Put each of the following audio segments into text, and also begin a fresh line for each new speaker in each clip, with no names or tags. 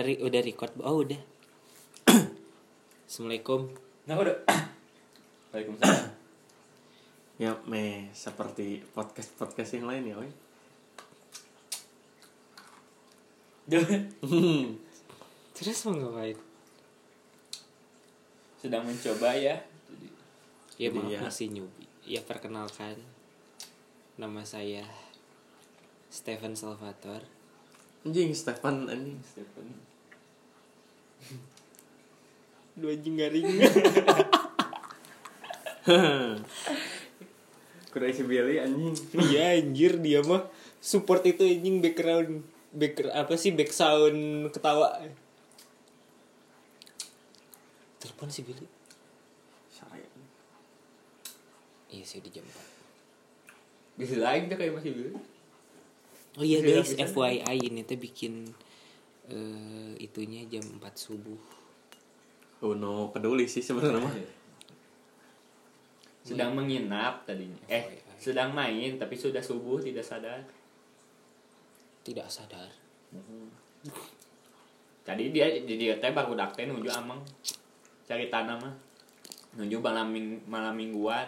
Dari udah record. Oh, udah. Assalamualaikum.
Nah udah. Waalaikumsalam.
Ya, me seperti podcast podcast yang lain ya, oi.
Terus mau ngapain?
Sedang mencoba ya.
Ya maaf
Iya.
masih newbie. Ya perkenalkan. Nama saya Stephen Salvator.
Anjing Stefan anjing.
Stephen.
Dua anjing garing.
Kuda isi Billy anjing.
Iya anjir dia mah support itu anjing background background apa sih back sound ketawa. Telepon si Billy.
Saya.
Iya sih di jam 4.
Bisa lagi tuh kayak masih dulu.
Oh iya guys. FYI ini tuh bikin eh itunya jam 4 subuh.
Oh no, peduli sih sebenarnya mah.
Sedang menginap tadinya. Eh, sedang main tapi sudah subuh tidak sadar.
Tidak sadar.
Tadi dia jadi teh baru dak teh nuju amang. Cari tanah mah. Nuju malam ming, malam mingguan.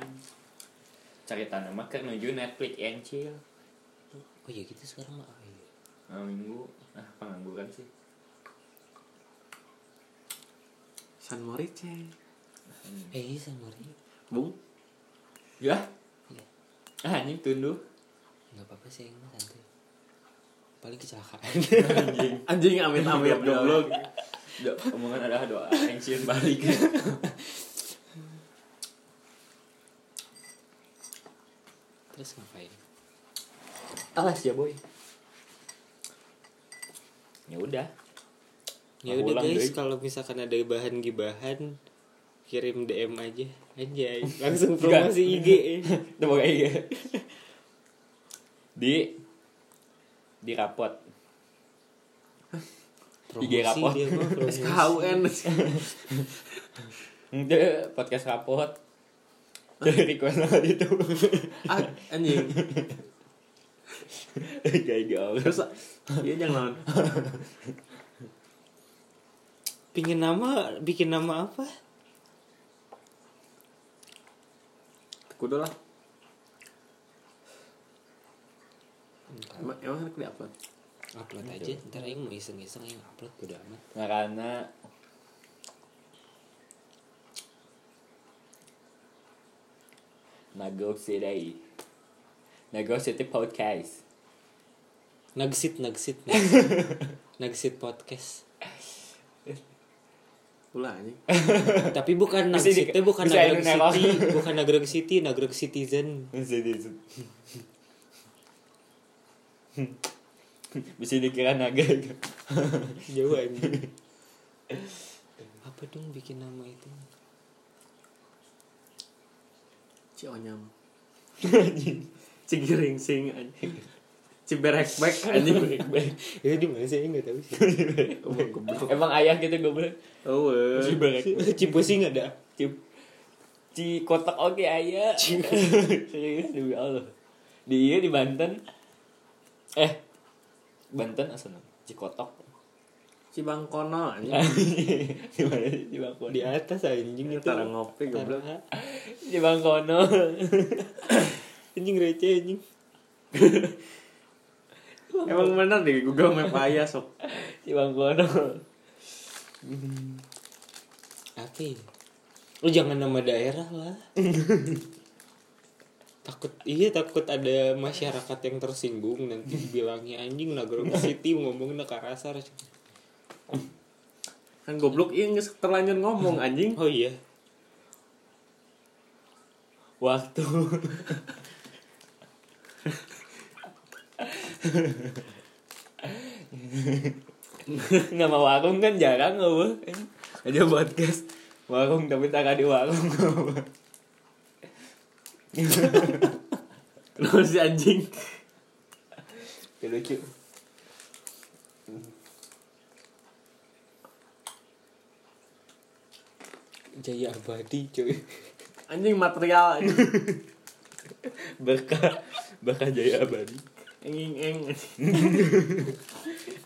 Cari tanah mah ke nuju Netflix and chill.
Oh iya gitu sekarang mah. Oh, iya.
Malam minggu. Nah, pengangguran sih.
San Morice.
Eh iya sama Maria.
Bung.
Ya.
Iya.
Ah, anjing tunduh.
Nggak apa-apa sih yang santai. Paling kecelakaan.
Anjing.
Anjing amit-amit goblok.
Do, omongan adalah doa ancient balik.
Terus ngapain?
Alas ya boy. Ya udah.
Ya udah guys, kalau misalkan ada bahan gibahan kirim DM aja anjay langsung promosi IG
Itu pokoknya iya. Di di rapot.
promosi
IG rapot.
SKUN.
Podcast rapot. Request banget itu.
Ah, anjing.
Kayak gitu.
Terus iya jangan lawan.
pingin nama bikin nama apa
Kudu lah. Emang emang aku di-upload.
upload aja ntar aing mau iseng-iseng aing upload udah amat
Nah, karena Nago City City Podcast.
Nagsit nagsit nagsit podcast.
Ulah anjing.
tapi bukan nagsitnya bukan nagreg city bukan nagreg city nagreg citizen.
Bisa dikira naga
jauh anjing. Apa dong bikin nama itu?
Cionyam. Cigiring sing anjing. Ciberekbek anjing.
ya di mana sih? Nggak tahu sih.
Oh.
Emang ayah gitu goblok?
Oh, eh.
Ciberek
Cipusi nggak ada?
Ci Ci kotak oke ayah. Serius demi Allah. Di iya di Banten. Eh Banten asal Cikotok.
Cibangkono anjing.
Gimana sih di
atas anjing itu.
Tara ngopi goblok.
Tara. Anjing receh anjing.
Emang bener deh Google Map ayah sok.
Di Bangkono
apa ya? lu jangan nama daerah lah. Takut iya takut ada masyarakat yang tersinggung nanti bilangnya anjing Nagrog City ngomongin Nakarasar
Kan goblok iya geus terlanjur ngomong anjing.
oh iya.
Waktu Nama warung kan jarang apa Aja podcast. Warung tapi tak di warung.
Kenapa si anjing?
Kayak lucu.
Jaya Abadi cuy.
Anjing material anjing.
Berkah Berkah Jaya Abadi
Enging eng.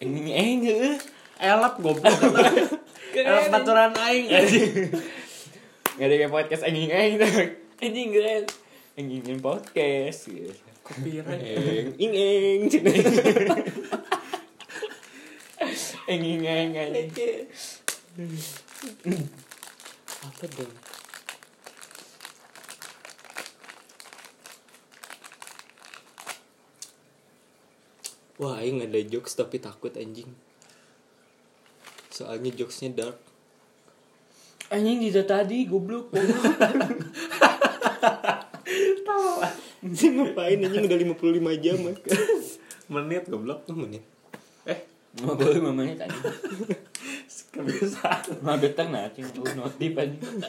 Eng eng heueuh.
elap goblok. Elap baturan aing
Gak ada podcast anjing anjing anjing keren. Anjingin podcast gitu.
copyright
eng ing eng.
Anjing anjing. Anjing
apa dong Wah, aing ada jokes tapi takut anjing. Soalnya jokesnya dark.
anjing di tadi goblok
Anjing ngapain anjing udah 55 jam kan?
menit goblok
Oh menit.
eh
mau boleh mamanya tadi
kebiasaan
mau betang nah cing notif anjing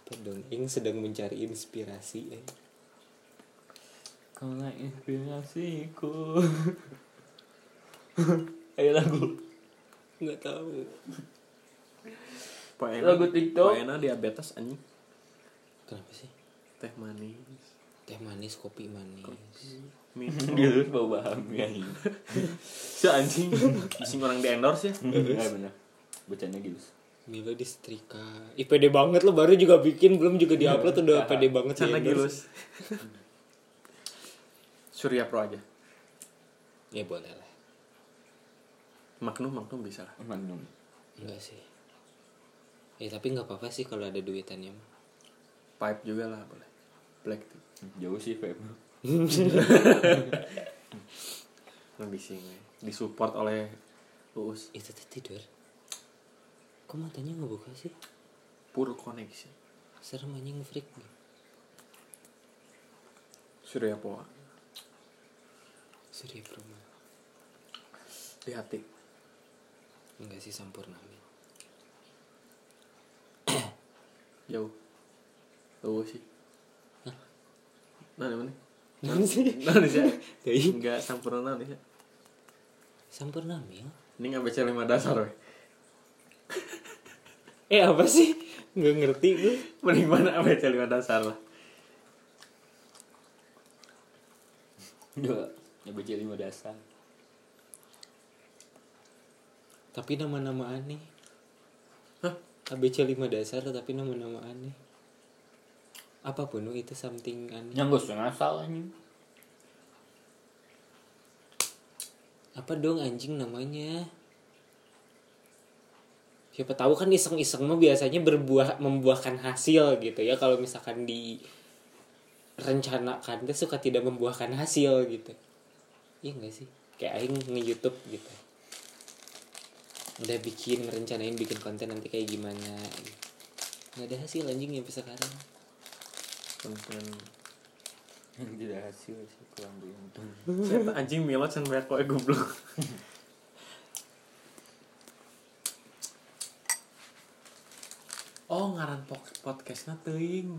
Apa dong? Ing sedang mencari inspirasi. Eh.
Kau inspirasiku. Ayo lagu.
Nggak tahu.
Pak
Lagu TikTok.
Pak Ena diabetes anjing.
Kenapa sih?
teh manis.
Teh manis, kopi manis.
minum.
Gitu bau baham anjing.
Si anjing. Bising orang di endorse ya?
Ya benar bacanya gitu
Milo di setrika. Ih pede banget lo. Baru juga bikin belum juga diupload udah pede banget
sana
di endorse.
gilus Surya Pro aja
Ya boleh lah.
Magnum Magnum bisa lah
Magnum
Enggak sih. Ya tapi nggak apa-apa sih kalau ada duitannya.
Pipe juga lah boleh Black tea
jauh sih Feb
lebih sih disupport oleh Uus
Itu tuh tidur. Kok matanya ngebuka sih?
pure connection
Serem anjing freak.
Surya Pro
Proma.
di hati
Enggak sih sempurna.
Jauh Uus sih nah mana
Naon sih?
nah sih enggak sempurna sih
Sempurna Mil.
ini nggak baca lima dasar weh
Eh apa sih? Nggak ngerti gue.
mending mana baca lima dasar lah
dua ya baca lima dasar
Tapi nama-nama aneh.
Hah?
ABC 5 dasar tapi nama-nama aneh. Apa pun itu something aneh.
yang gue ngasal anjing
Apa dong anjing namanya? Siapa tahu kan iseng-iseng mah biasanya berbuah membuahkan hasil gitu ya kalau misalkan di rencanakan tuh suka tidak membuahkan hasil gitu. Iya enggak sih? Kayak aing nge-YouTube gitu. Udah bikin ngerencanain bikin konten nanti kayak gimana. Gitu. Nggak ada hasil anjing sampai sekarang.
konten
tidak hasil sih kurang beruntung
Saya anjing milot san banyak koe goblok Oh ngaran podcastnya teuing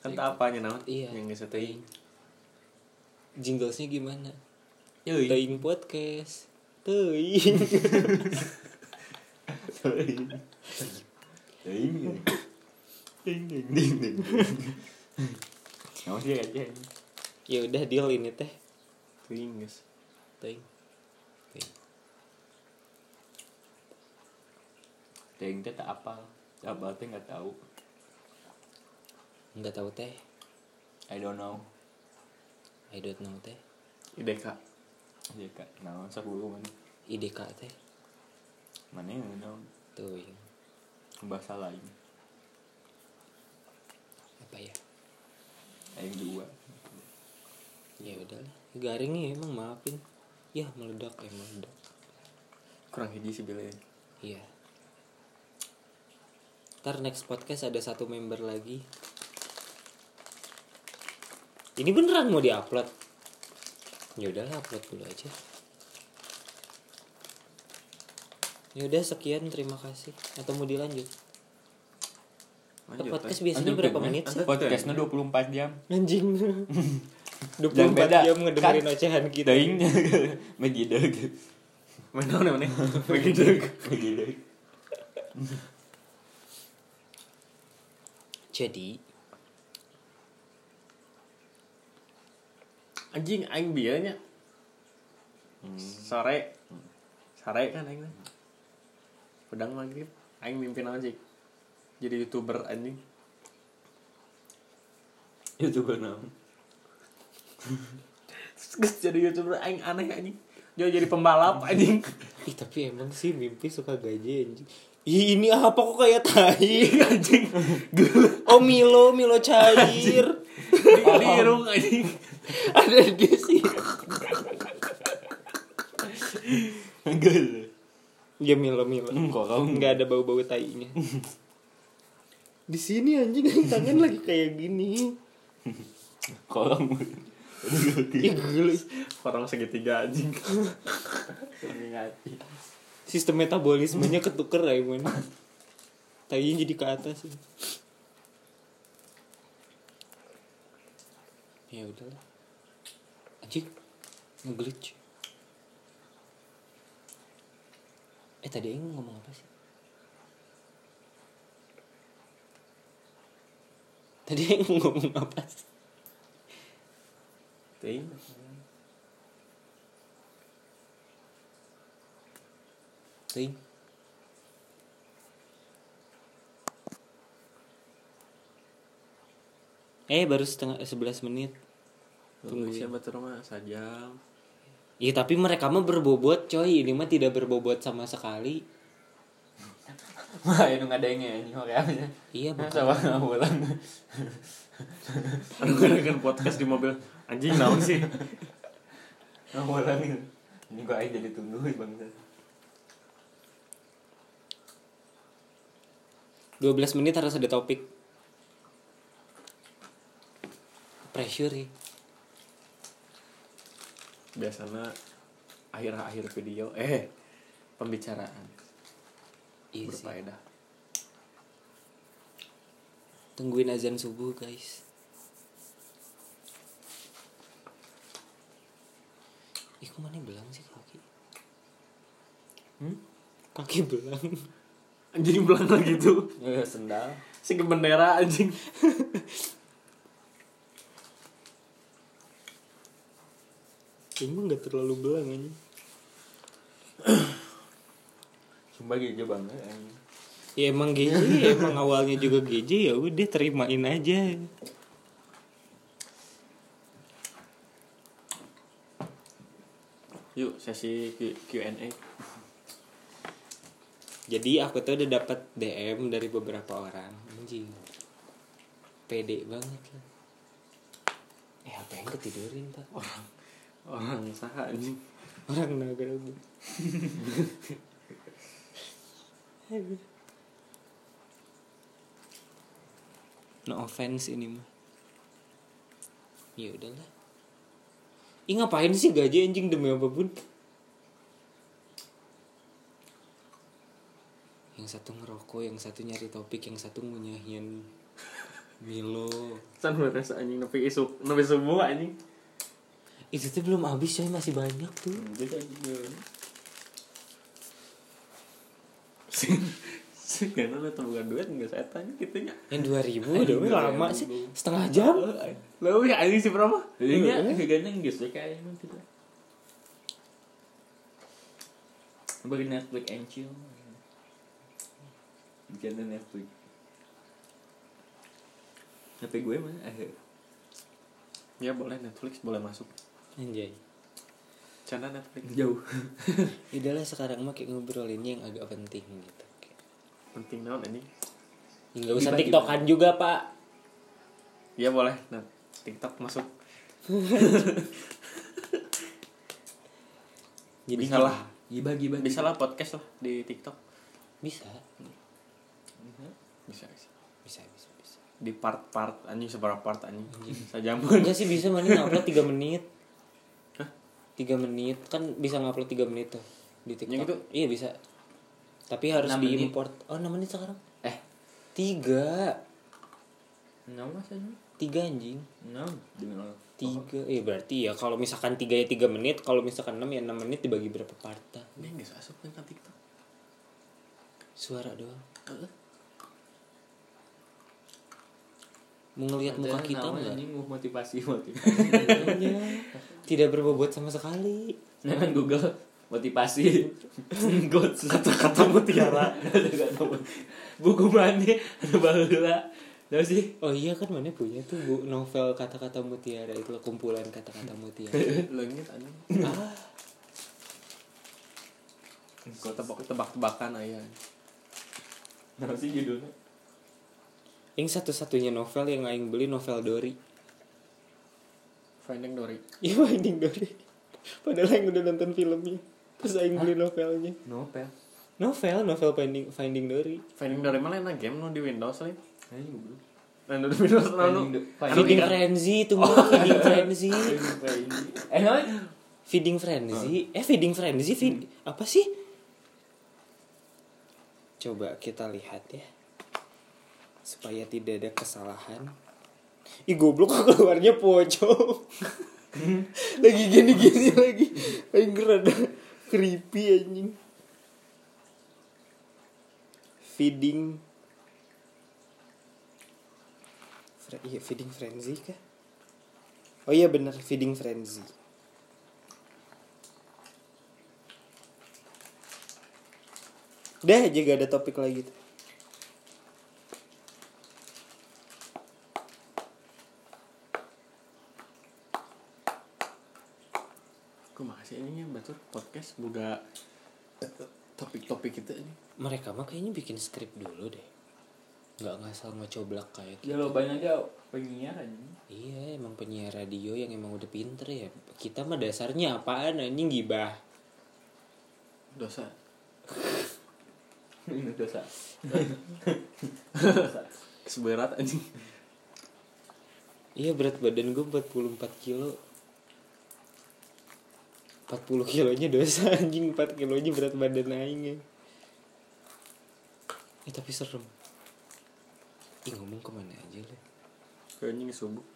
Kan tak apanya naon
Iya.
Yang geus teuing
Jinglesnya gimana?
Teuing
Teing podcast. Teing.
ding ding ding ding ding ding Nggak sih aja
ya udah deal ini teh.
Teuing guys
Teing. Teing.
Ting teh tak apal Apal teh nggak tahu
Enggak tahu teh.
I don't know
I don't know teh.
IDK
Iya kak Nah sok gue mana
IDK teh.
Mana yang dong
Teing.
Bahasa lain
Apa ya?
Yang dua
Ya udahlah. Garing nih emang maafin. Ya meledak ya meledak.
Kurang hiji sih bila
Iya. Ntar next podcast ada satu member lagi. Ini beneran mau diupload? Ya udahlah upload dulu aja. Ya udah sekian terima kasih. Atau mau dilanjut?
Lanjut
podcast biasanya
Lanjut,
berapa menit sih?
Podcastnya 24 jam
Anjing. 24
Jangan beda.
jam ngedengerin
Kan-
ocehan kita.
Daing Megideg
ya mana Begitu
Megideg
Jadi
anjing aing bieunya sore. Sore kan aing pedang maghrib. Aing mimpin aja. Jadi youtuber anjing.
Youtuber naon
Terus jadi youtuber aing aneh anjing. Dia jadi pembalap anjing.
Ih tapi emang sih mimpi suka gaji anjing. Ih ini apa kok kayak tai? Anjing. Oh Milo, Milo cair.
Di irung anjing
Ada di sini.
enggak
Ya Milo, Milo. Enggak ada bau-bau tainya. Di sini anjing tangan lagi kayak gini. gila.
orang segitiga anjing
Sistem metabolismenya ketuker ya. Tainya jadi ke atas. Ya udahlah. Anjing nge-glitch. Eh tadi Aing ngomong apa sih? Tadi Aing ngomong apa sih?
ting
Ting. Eh baru setengah eh, 11 menit.
tunggu siapa tuh rumah sajam.
Iya tapi mereka mah berbobot coy. Ini mah tidak berbobot sama sekali.
Wah itu nggak ada yang ini makanya
Iya bukan
sama nggak pulang
aduh kan podcast di mobil. Anjing naon sih?
Nggak pulang ini ini gua aja jadi tunggu bang
12 menit harus ada topik Pressure ya
biasanya akhir-akhir video eh pembicaraan.
Iya
berfaedah.
Tungguin azan subuh guys. Ih kok mana belang sih kaki?
Hmm?
Kaki belang.
Anjing belang lagi tuh.
Ya sendal.
Si ke bendera anjing
Emang gak terlalu belang aja
sumpah gitu banget anjing.
Ya emang GJ Emang awalnya juga GJ ya udah terimain aja.
Yuk sesi Q- Q&A
Jadi aku tuh udah dapat DM dari beberapa orang Anjing. Pede banget lah. Eh apa yang ketidurin pak?
Orang saha anjing.
Orang naga No offense ini mah. Ya udahlah. Ih ngapain sih gaji anjing demi apa pun? Yang satu ngerokok, yang satu nyari topik, yang satu ngunyahin Milo.
San merasa anjing nepi isuk nepi subuh anjing
Itu tuh belum habis coy, masih banyak tuh
gitu
Karena lu bukan duit nggak saya tanya gitunya
Yang 2000 udah weh, lama sih Setengah jam
Lalu ya anjing sih berapa?
Jadinya gandeng gitu kayak emang gitu. Bagi Netflix and chill. Jangan Netflix. HP gue mana? Eh,
Ya boleh Netflix boleh masuk.
Anjay
Canda Netflix.
jauh.
Udahlah sekarang mah kayak ngobrolin yang agak penting gitu
Penting naon anjing.
ya Nggak usah tiktokan juga pak
Ya boleh. Nah, TikTok masuk.
Jadi
Bisa lah.
Gibah gibah.
Bisa lah podcast lah di TikTok.
Bisa
Bisa bisa.
Bisa bisa bisa
Di part-part anjing seberapa part anjing. Sajam.
Enggak sih bisa mana ngupload 3 menit 3 menit Kan bisa ngupload 3 menit tuh Di tiktok
Yang itu?
Iya bisa Tapi harus
6 menit.
diimport Oh 6 menit sekarang
Eh,
3
enam mas aja.
3 anjing
Enam. Demi Allah.
tiga eh berarti ya kalau misalkan tiga ya tiga menit kalau misalkan enam ya enam menit dibagi berapa part dah?
Ini nggak masuk kan TikTok.
suara doang mau ngelihat muka kita nggak
anjing mau motivasi motivasi
Iya. Tidak berbobot sama sekali.
Jangan Google motivasi. God Kata-kata mutiara. Buku mana? Ada baheula Tahu sih?
Oh iya kan mana punya tuh bu novel kata-kata mutiara itu loh, kumpulan kata-kata mutiara.
Leungit anjing.
ah.
Kau tebak tebak-tebakan aya.
Kenapa sih judulnya?
Yang satu-satunya novel yang aing beli novel Dory
Finding Dory.
Iya Finding Dory. Padahal yang udah nonton filmnya. Terus aing beli novelnya.
Novel?
Novel, novel Finding Finding Dory.
Finding Dory mah lain game nu di Windows lain.
Kayaknya belum
Lain di Windows Anu
Feeding. Frenzy itu mah Feeding Frenzy.
Eh
Feeding Frenzy. Eh Feeding Frenzy feed... Apa sih? Coba kita lihat ya. Supaya tidak ada kesalahan Ih goblok kok keluarnya pocong. Lagi gini-gini lagi. Aing rada creepy anjing. Feeding. Fre iya, Feeding Frenzy kah? Oh iya bener. Feeding Frenzy. Udah aja gak ada topik lagi. tuh.
Kumaha batur podcast boga topik-topik kita ini.
Mereka mah kayaknya bikin skrip dulu deh. Nggak ngasal ngecoblak kayak
ya
gitu.
lo banyak aja penyiar anjing
Iya emang penyiar radio yang emang udah pinter ya. Kita mah dasarnya apaan anjing gibah.
Dosa.
ini dosa
Seberat anjing.
Iya berat badan gue 44 kilo 40 kilonya dosa anjing 4 kilonya berat badan aing ya. Eh tapi serem Ih ngomong ke mana aja lu
Kayaknya subuh.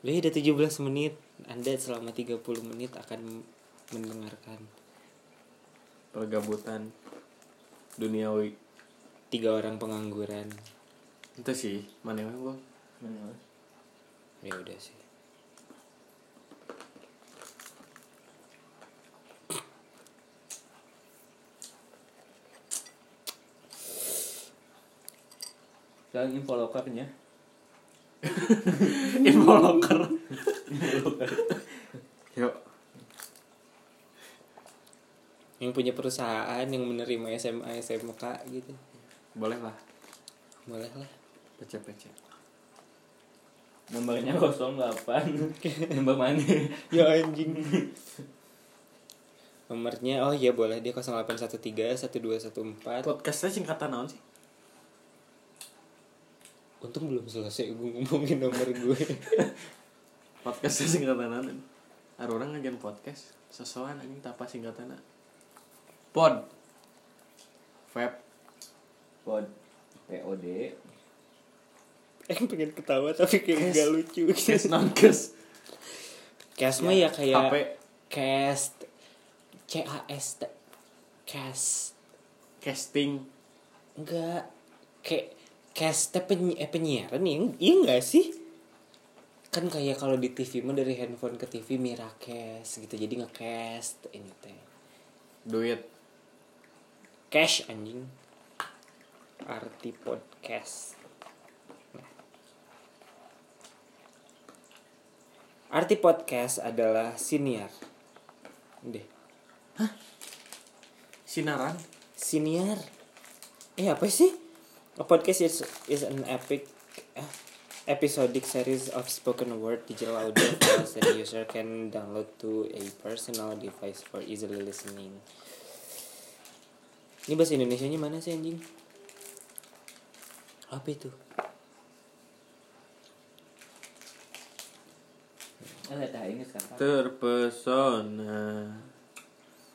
Udah udah 17 menit Anda selama 30 menit akan mendengarkan
Pergabutan duniawi.
Tiga orang pengangguran
Itu sih, mana yang gua?
Mana?
Ya udah sih
Jangan info lokernya
Info loker. Yuk.
Yang punya perusahaan yang menerima SMA SMK gitu
Boleh lah.
Boleh lah
PC-PC.
Nomornya 08 Nomor mana?
Ya anjing Nomornya oh iya boleh dia 0813 1214
Podcastnya singkatan naon sih?
Untung belum selesai gue ngomongin nomor gue
Podcastnya singkatan naon? Ada orang ngajian podcast. Sesuatu anjing tapa singkatannya. Pod. Web.
Pod POD
Eh pengen ketawa tapi kayak gak lucu
Kes non kes.
Cast mah ya kayak
HP.
Cast C A S T Cast
Casting.
Enggak Kayak Cast teh penyi eh, penyiaran ya? Iya enggak sih? Kan kayak kalau di TV mah dari handphone ke TV Miracast gitu Jadi nge-cast ini teh.
Duit.
Cash anjing. Arti podcast. Nah. Arti podcast adalah siniar. Deh.
Sinaran.
Siniar? Eh apa sih? A podcast is, is an epic eh, episodic series of spoken word digital audio files that the user can download to a personal device for easily listening. Ini bahasa Indonesianya mana sih anjing? Apa itu?
Terpesona.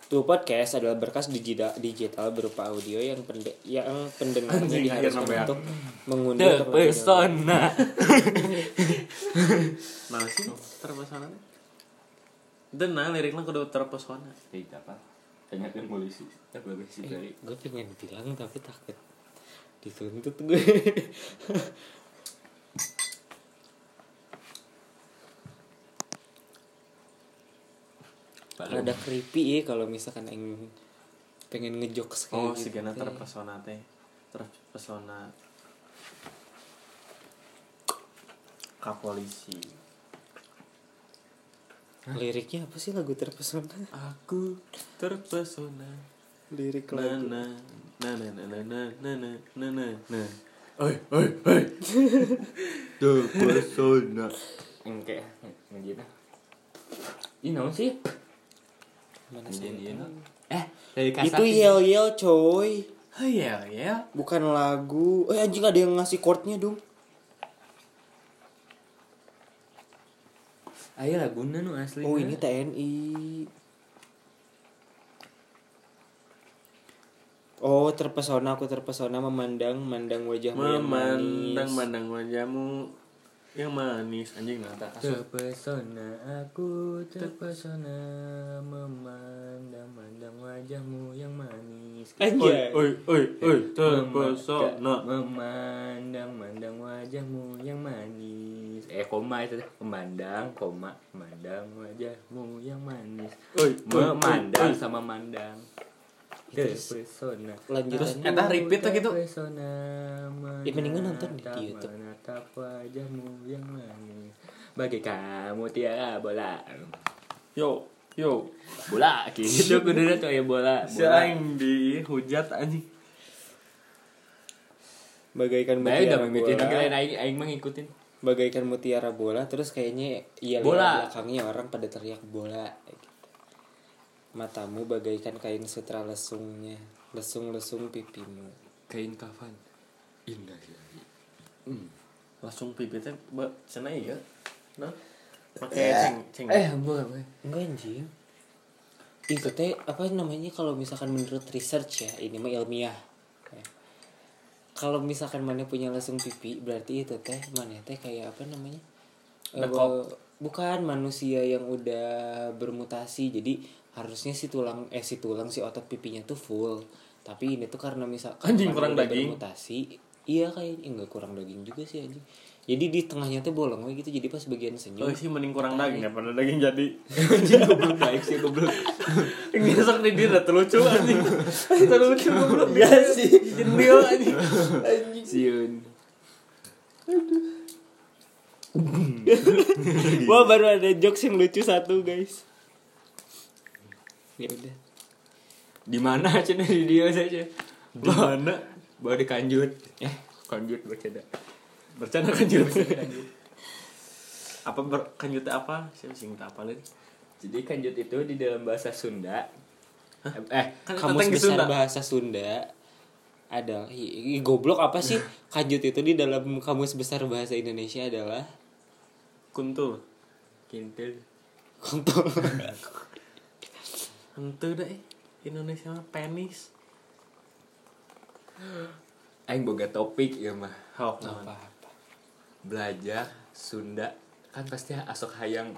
Tuh podcast adalah berkas digital, digital berupa audio yang pende, yang pendengarnya
Anjing,
diharuskan
akhirnya
untuk mengunduh dahulu.
Terpesona
Nah sih? Terpesona. Dan nah liriknya kudu terpesona.
Tidak apa Tanyakan polisi. Tak boleh sih dari
gue pengen bilang tapi takut dituntut gue rada creepy ya kalau misalkan yang pengen ngejokes kayak
oh
gitu teh.
terpesona teh terpesona ke polisi
liriknya apa sih lagu terpesona
aku terpesona
lirik lagu
na na na na na na na na na na na oi oi oi terpesona
kayak ngejina ini naon sih
Mana sih?
eh dari
itu yel yel coy.
Oh ya ya
bukan lagu. Eh anjing ada yang ngasih chordnya dong
ayo laguna nu asli
oh ini TNI Oh terpesona aku terpesona memandang memandang wajahmu yang manis.
memandang mandang wajahmu yang manis anjing nata
Terpesona aku terpesona memandang-mandang wajahmu yang manis.
Anjay.
oi oi oi terpesona
Memandang-mandang wajahmu yang manis. Eh koma itu teh. memandang koma memandang wajahmu yang manis.
oi
Memandang sama mandang.
Terus-
Terpesona.
Lanjutannya.
Terus, eta repeat tuh gitu.
Ya, mendingan nonton di YouTube.
Menatap wajahmu yang manis. Bagi kamu tiara bola.
yo yo
bola gitu kudu tuh ya bola
si aing di hujat anjing
Bagaikan
Baik udah
mutiara
mengikutin
bola.
kalian aing aing mah ngikutin
Bagaikan mutiara bola terus kayaknya iya
Bola.
belakangnya orang pada teriak bola gitu. Matamu bagaikan kain sutra lesungnya, lesung-lesung pipimu.
kain kafan indah ya
langsung pipitnya ba sana iya nah pakai ceng ceng
eh bukan bukan
Enggak anjing. Itu teh apa namanya kalau misalkan menurut research ya, ini mah ilmiah. Ya. Kalau misalkan mana punya lesung pipi, berarti itu teh mana teh kayak apa namanya? Eh,
Dekop.
bukan manusia yang udah bermutasi. Jadi harusnya si tulang eh si tulang si otot pipinya tuh full. Tapi ini tuh karena misalkan
Anjing, kurang daging.
bermutasi, iya kayak enggak kurang daging juga sih anjing. Jadi di tengahnya tuh bolong gitu. Jadi pas bagian senyum
oh sih mending kurang daging daripada daging jadi
anjing goblok baik sih goblok
ngesek di dia terlucu anjing terlucu goblok
Enggak sih.
jendil anjing
siun
Wah baru ada jokes yang lucu satu guys. Ya udah.
di mana cina di dia saja
di mana?
bawa di kanjut. Eh kanjut bercanda.
Bercanda kan juga apa ber kanjut apa? Sih sing tak apa lagi?
Jadi kanjut itu di dalam bahasa Sunda. Eh
kan
Kamus besar
Sunda.
bahasa Sunda ih, goblok apa sih? Kanjut itu di dalam kamus besar bahasa Indonesia adalah
kuntul.
Kintil
kontol
Ente deh Indonesia mah penis.
Aing boga topik ya mah.
Hok
apa? apa
belajar Sunda. Kan pasti asok hayang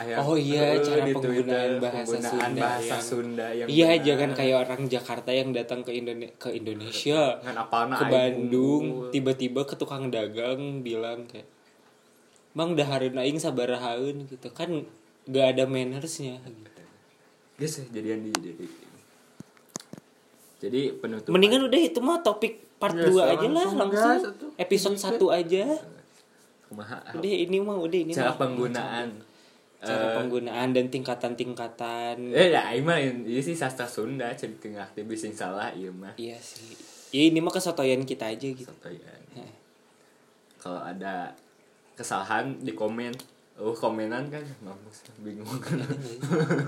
hayang
Oh iya,
eh,
cara penggunaan
Twitter,
bahasa
penggunaan
Sunda.
bahasa
yang-
Sunda yang
iya
benar.
jangan kayak orang Jakarta yang datang ke Indonesia ke Indonesia
apana
ke Bandung tiba-tiba ke tukang dagang bilang kayak Bang dahareun aing sabarahaeun gitu. Kan gak ada mannersnya gitu.
Guys, jadian di jadi jadi penutup
Mendingan udah itu mah topik part
Ya,
2 aja lah
langsung gas atuh.
Episode 1 aja.
kumaha
Udah ini mah udah ini
cara
mah.
penggunaan
cara
eh,
penggunaan dan tingkatan-tingkatan.
eh ya mah ini sih sastra Sunda jadi tengah yang salah iya mah
Iya sih. Ya ini mah kesotoyan kita aja gitu.
Soto ya.
Heh.
kalau ada kesalahan di komen oh komenan kan mampus bingung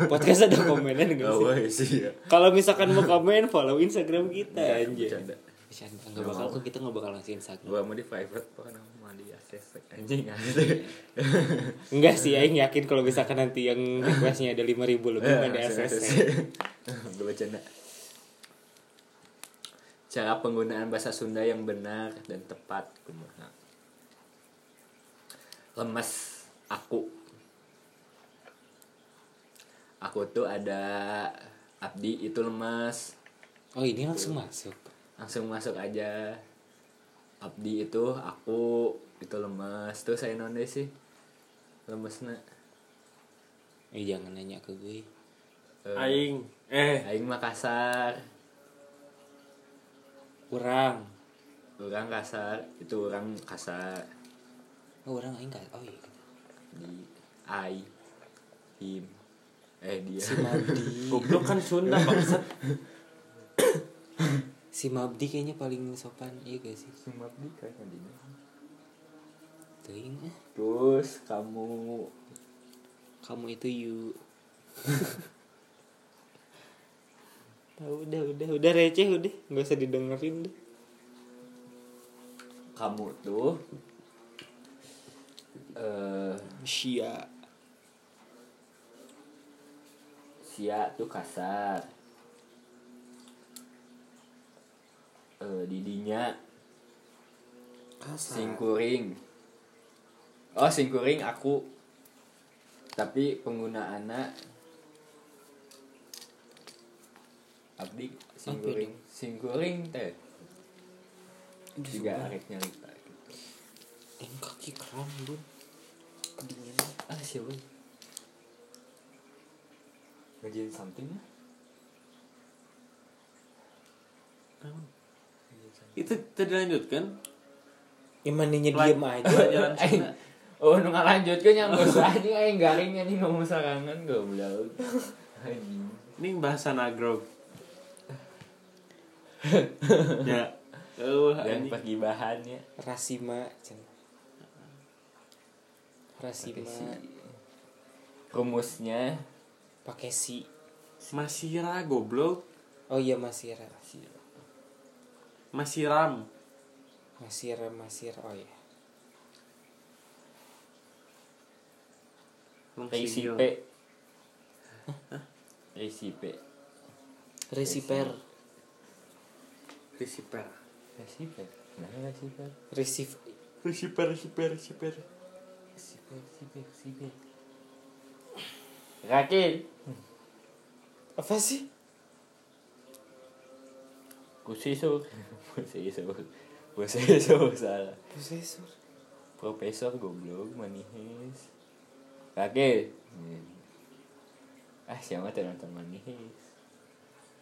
Podcast ada komenan
oh
sih?
wah sih ya
Kalau misalkan mau komen follow Instagram kita
Ya,
anjir.
bercanda.
Bercanda. Enggak bakal kok kita enggak bakal ngasih Instagram.
gua mau di private pokoknya mau di akses anjing
Enggak sih, aing yakin kalau misalkan nanti yang requestnya ada 5000 lebih mah di SS.
gue bercanda cara penggunaan bahasa Sunda yang benar dan tepat kumaha lemes aku aku tuh ada Abdi itu lemes
Oh, ini langsung masuk.
langsung masuk aja Abdi itu aku itu lemes tuh saya nonde sih lemes
Eh jangan nanya ke gue.
Eh,
Aing. Eh.
Aing mah kasar.
Kurang.
Orang kasar, itu orang kasar.
Oh, orang aing enggak. Oh iya.
Di I him eh dia
Si Mabdi.
Goblok kan Sunda bangsat.
si Mabdi kayaknya paling sopan. Iya gak sih?
Sumpah di kayaknya dia.
Teuing ah.
Terus kamu
Kamu itu you. Tahu udah udah udah receh udah nggak usah didengerin deh.
kamu tuh eh
Sia.
sia tuh kasar eh didinya
Kasar.
singkuring oh singkuring aku tapi penggunaannya abdi singkuring singkuring teh juga arek gitu.
Eh, kaki kram bun. Kedinginan.
ah siapa ngerjain something ya
Itu tadi lanjutkan.
Imaninya
Pelaj-
diem aja.
Pelajaran
Aing,
Sunda.
oh nu ngalanjutkeun yang geus anjing aing garing anjing ngomong sarangan goblok. Anjing.
Ini bahasa nagrog. ya. Oh,
Dan
anjing.
pergibahannya
Rasima. Cen. Rasima.
rumusnya
Pakai si.
Masira goblok.
Oh iya Masira.
Masiram.
Masira Masir. Oh iya.
Resipe resipe
Receiver.
Receiver.
resipe nah resipe
Receive.
Receiver, receiver,
resipe resipe Rakil
Apa sih?
kusisur kusisur kusisur salah
Prosesor.
Profesor goblok manihis. Kakek. Ah, siapa tuh nonton manihis?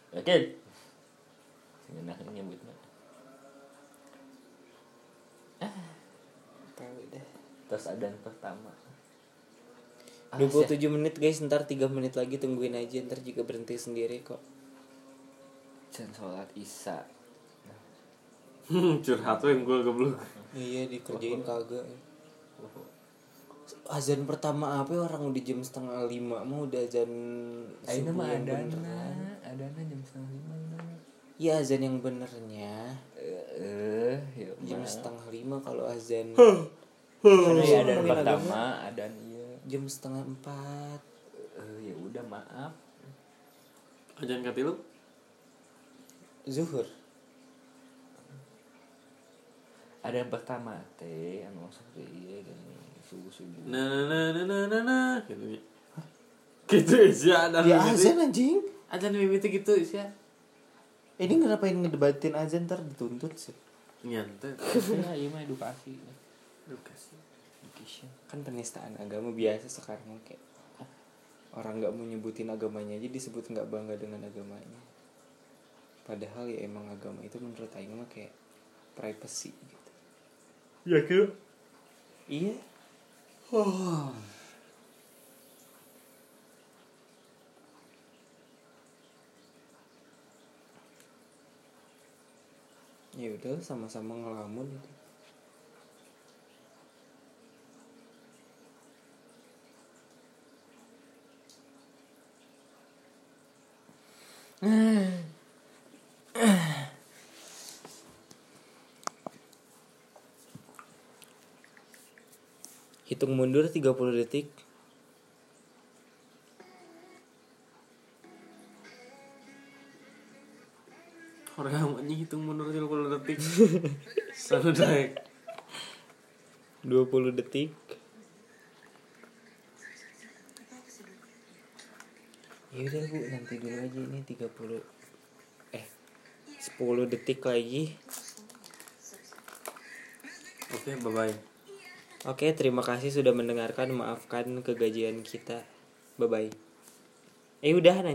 Kakek. Sengenah nyebutnya.
Tahu deh.
Terus adan pertama. Ah,
27 menit guys, ntar 3 menit lagi tungguin aja ntar juga berhenti sendiri kok.
Can sholat isya.
Hmm, curhat tuh yang gue goblok.
Iya dikerjain kagak. Azan pertama apa ya, orang udah jam setengah lima mau udah azan
Ayo mah adana,
beneran.
adana jam setengah lima.
Iya azan yang benernya
Eh, eh, ya
jam setengah lima kalau azan
Ada ya adan
Ngomongin
pertama, adan iya.
jam setengah empat.
Eh, ya udah maaf.
Ajan katilu.
Zuhur.
Ada yang pertama teh anu masuk teh iya dan subuh subuh.
Nah, nah, nah, nah, nah, nah. Gitu ya. Gitu ya, ada
Ya azan anjing.
Azan mimiti gitu ya.
Ini ngapain ngedebatin azan ntar dituntut sih.
Nyantet.
Ya, iya mah edukasi.
Edukasi.
Education.
Kan penistaan agama biasa sekarang kayak orang nggak mau nyebutin agamanya aja disebut nggak bangga dengan agamanya. Padahal ya emang agama itu menurut Aing mah kayak privacy gitu.
Ya gitu.
Iya. Ya udah sama-sama ngelamun itu. Hitung mundur 30 detik.
Orang anjing hitung mundur 30 detik. Selalu naik.
20 detik. Ya udah Bu, nanti dulu aja ini 30 eh 10 detik lagi.
Oke, bye-bye.
Oke, terima kasih sudah mendengarkan. Maafkan kegajian kita. bye bye eh udah